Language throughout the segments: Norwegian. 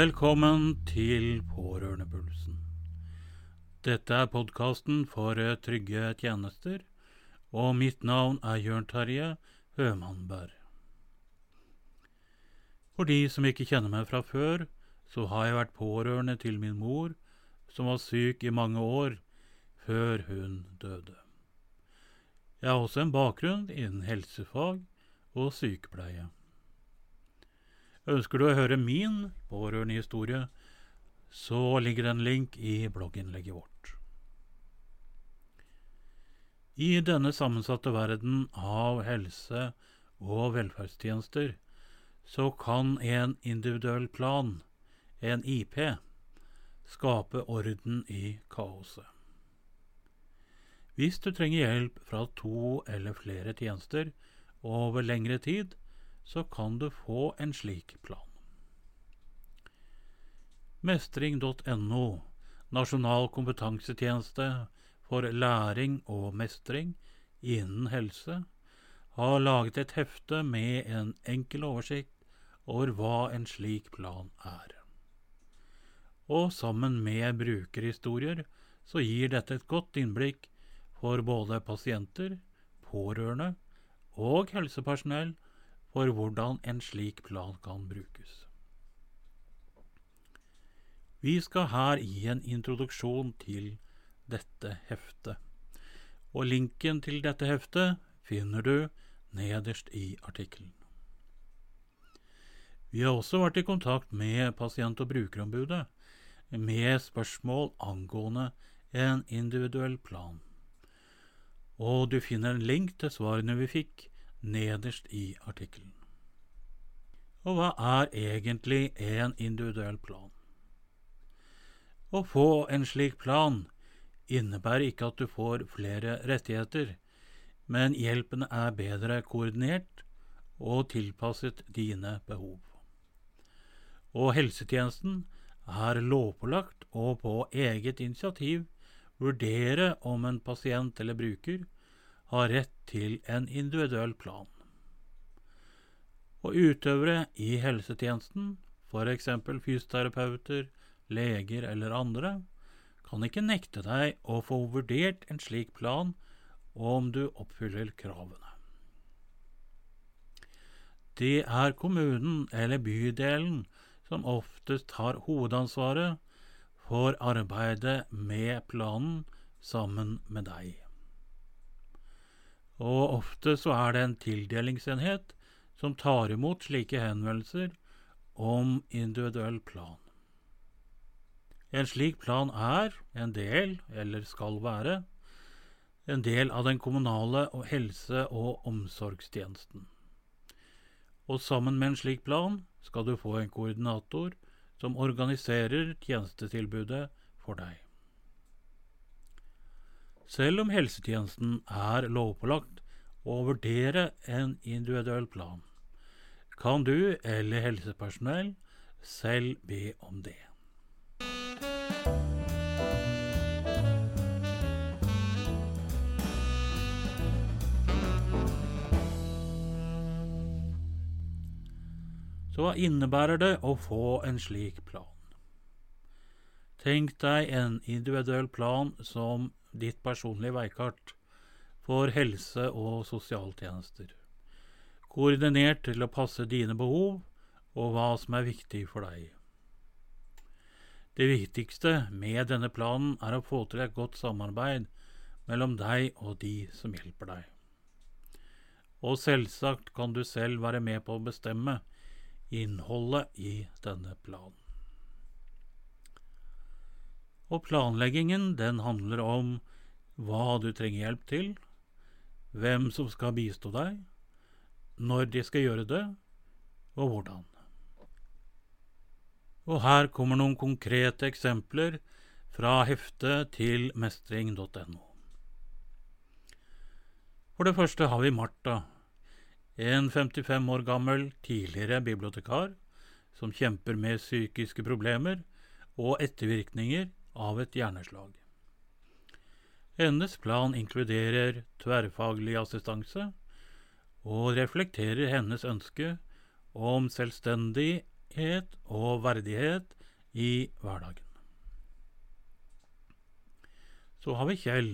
Velkommen til Pårørendepulsen. Dette er podkasten for eh, trygge tjenester, og mitt navn er Jørn Terje Hømannberg. For de som ikke kjenner meg fra før, så har jeg vært pårørende til min mor, som var syk i mange år før hun døde. Jeg har også en bakgrunn innen helsefag og sykepleie. Ønsker du å høre min pårørende historie, så ligger det en link i blogginnlegget vårt. I denne sammensatte verden av helse- og velferdstjenester så kan en individuell plan, en IP, skape orden i kaoset. Hvis du trenger hjelp fra to eller flere tjenester over lengre tid, så kan du få en slik plan. Mestring.no, nasjonal kompetansetjeneste for læring og mestring innen helse, har laget et hefte med en enkel oversikt over hva en slik plan er. Og sammen med brukerhistorier så gir dette et godt innblikk for både pasienter, pårørende og helsepersonell for hvordan en slik plan kan brukes. Vi skal her gi en introduksjon til dette heftet, og linken til dette heftet finner du nederst i artikkelen. Vi har også vært i kontakt med pasient- og brukerombudet med spørsmål angående en individuell plan, og du finner en link til svarene vi fikk nederst i artikkelen. Og hva er egentlig en individuell plan? Å få en slik plan innebærer ikke at du får flere rettigheter, men hjelpen er bedre koordinert og tilpasset dine behov. Og helsetjenesten er lovpålagt å på eget initiativ vurdere om en pasient eller bruker har rett til en individuell plan. Og utøvere i helsetjenesten, f.eks. fysioterapeuter, leger eller andre, kan ikke nekte deg å få vurdert en slik plan om du oppfyller kravene. Det er kommunen eller bydelen som oftest har hovedansvaret for arbeidet med planen sammen med deg og ofte så er det en tildelingsenhet som tar imot slike henvendelser om individuell plan. En slik plan er en del, eller skal være, en del av den kommunale helse- og omsorgstjenesten. Og sammen med en slik plan skal du få en koordinator som organiserer tjenestetilbudet for deg. Selv om helsetjenesten er lovpålagt å vurdere en individuell plan, kan du eller helsepersonell selv be om det. Så hva innebærer det å få en slik plan? Tenk deg en individuell plan som ditt personlige veikart for helse- og sosialtjenester, koordinert til å passe dine behov og hva som er viktig for deg. Det viktigste med denne planen er å få til et godt samarbeid mellom deg og de som hjelper deg. Og selvsagt kan du selv være med på å bestemme innholdet i denne planen. Og planleggingen, den handler om hva du trenger hjelp til, hvem som skal bistå deg, når de skal gjøre det, og hvordan. Og her kommer noen konkrete eksempler fra heftet til mestring.no. For det første har vi Martha, en 55 år gammel tidligere bibliotekar som kjemper med psykiske problemer og ettervirkninger av et hjerneslag. Hennes plan inkluderer tverrfaglig assistanse og reflekterer hennes ønske om selvstendighet og verdighet i hverdagen. Så har vi Kjell,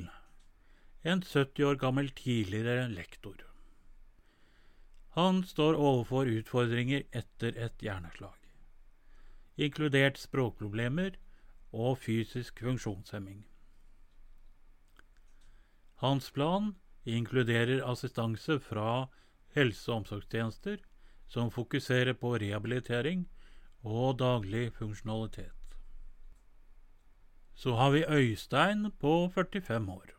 en 70 år gammel tidligere lektor. Han står overfor utfordringer etter et hjerneslag, inkludert språkproblemer og fysisk funksjonshemming. Hans plan inkluderer assistanse fra helse- og omsorgstjenester som fokuserer på rehabilitering og daglig funksjonalitet. Så har vi Øystein på 45 år.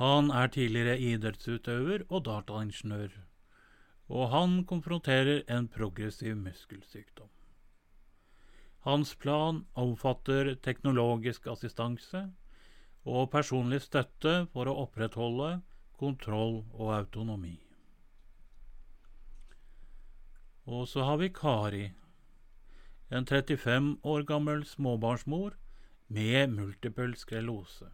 Han er tidligere idrettsutøver og dataingeniør, og han konfronterer en progressiv muskelsykdom. Hans plan omfatter teknologisk assistanse og personlig støtte for å opprettholde kontroll og autonomi. Og så har vi Kari, en 35 år gammel småbarnsmor med multiple skrelose.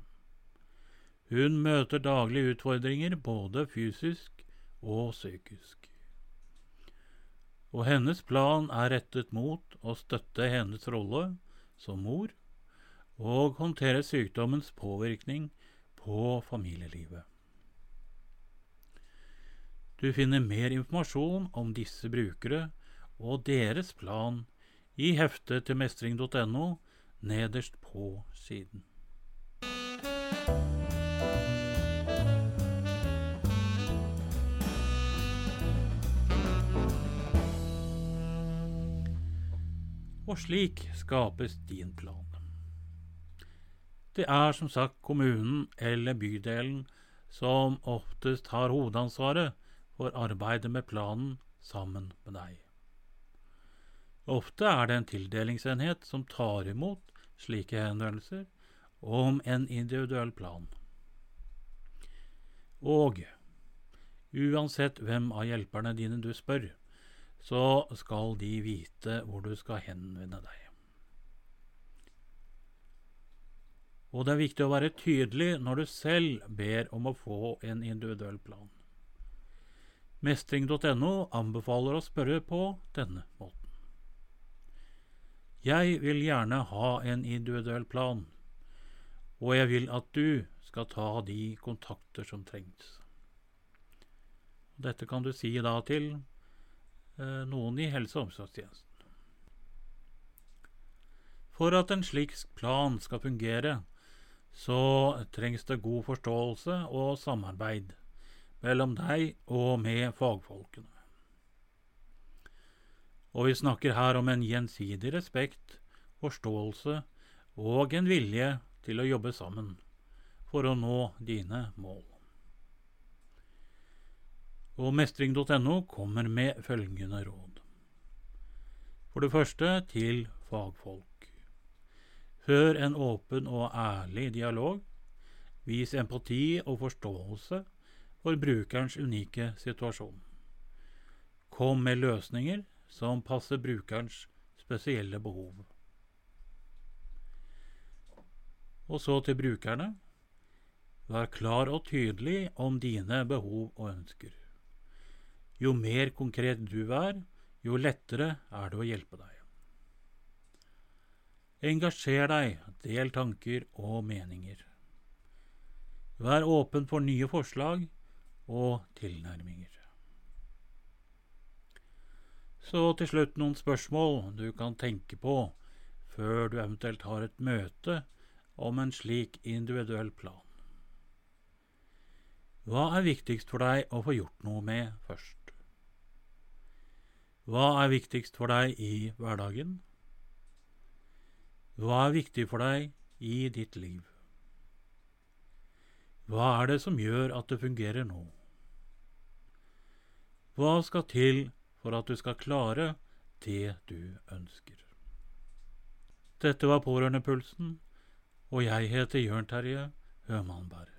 Hun møter daglig utfordringer både fysisk og psykisk. Og hennes plan er rettet mot å støtte hennes rolle som mor og håndtere sykdommens påvirkning på familielivet. Du finner mer informasjon om disse brukere og deres plan i heftet til mestring.no nederst på siden. Og slik skapes din plan. Det er som sagt kommunen eller bydelen som oftest har hovedansvaret for arbeidet med planen sammen med deg. Ofte er det en tildelingsenhet som tar imot slike henvendelser om en individuell plan. Og uansett hvem av hjelperne dine du spør, så skal de vite hvor du skal henvende deg. Og det er viktig å være tydelig når du selv ber om å få en individuell plan. Mestring.no anbefaler å spørre på denne måten. Jeg vil gjerne ha en individuell plan, og jeg vil at du skal ta de kontakter som trengs. Dette kan du si da til noen i helse- og omsorgstjenesten. For at en slik plan skal fungere, så trengs det god forståelse og samarbeid mellom deg og med fagfolkene. Og vi snakker her om en gjensidig respekt, forståelse og en vilje til å jobbe sammen for å nå dine mål. Og mestring.no kommer med følgende råd. For det første til fagfolk. Før en åpen og ærlig dialog. Vis empati og forståelse for brukerens unike situasjon. Kom med løsninger som passer brukerens spesielle behov. Og så til brukerne. Vær klar og tydelig om dine behov og ønsker. Jo mer konkret du er, jo lettere er det å hjelpe deg. Engasjer deg, del tanker og meninger. Vær åpen for nye forslag og tilnærminger. Så til slutt noen spørsmål du kan tenke på før du eventuelt har et møte om en slik individuell plan. Hva er viktigst for deg å få gjort noe med først? Hva er viktigst for deg i hverdagen? Hva er viktig for deg i ditt liv? Hva er det som gjør at det fungerer nå? Hva skal til for at du skal klare det du ønsker? Dette var Pårørendepulsen, og jeg heter Jørn Terje Hømannberg.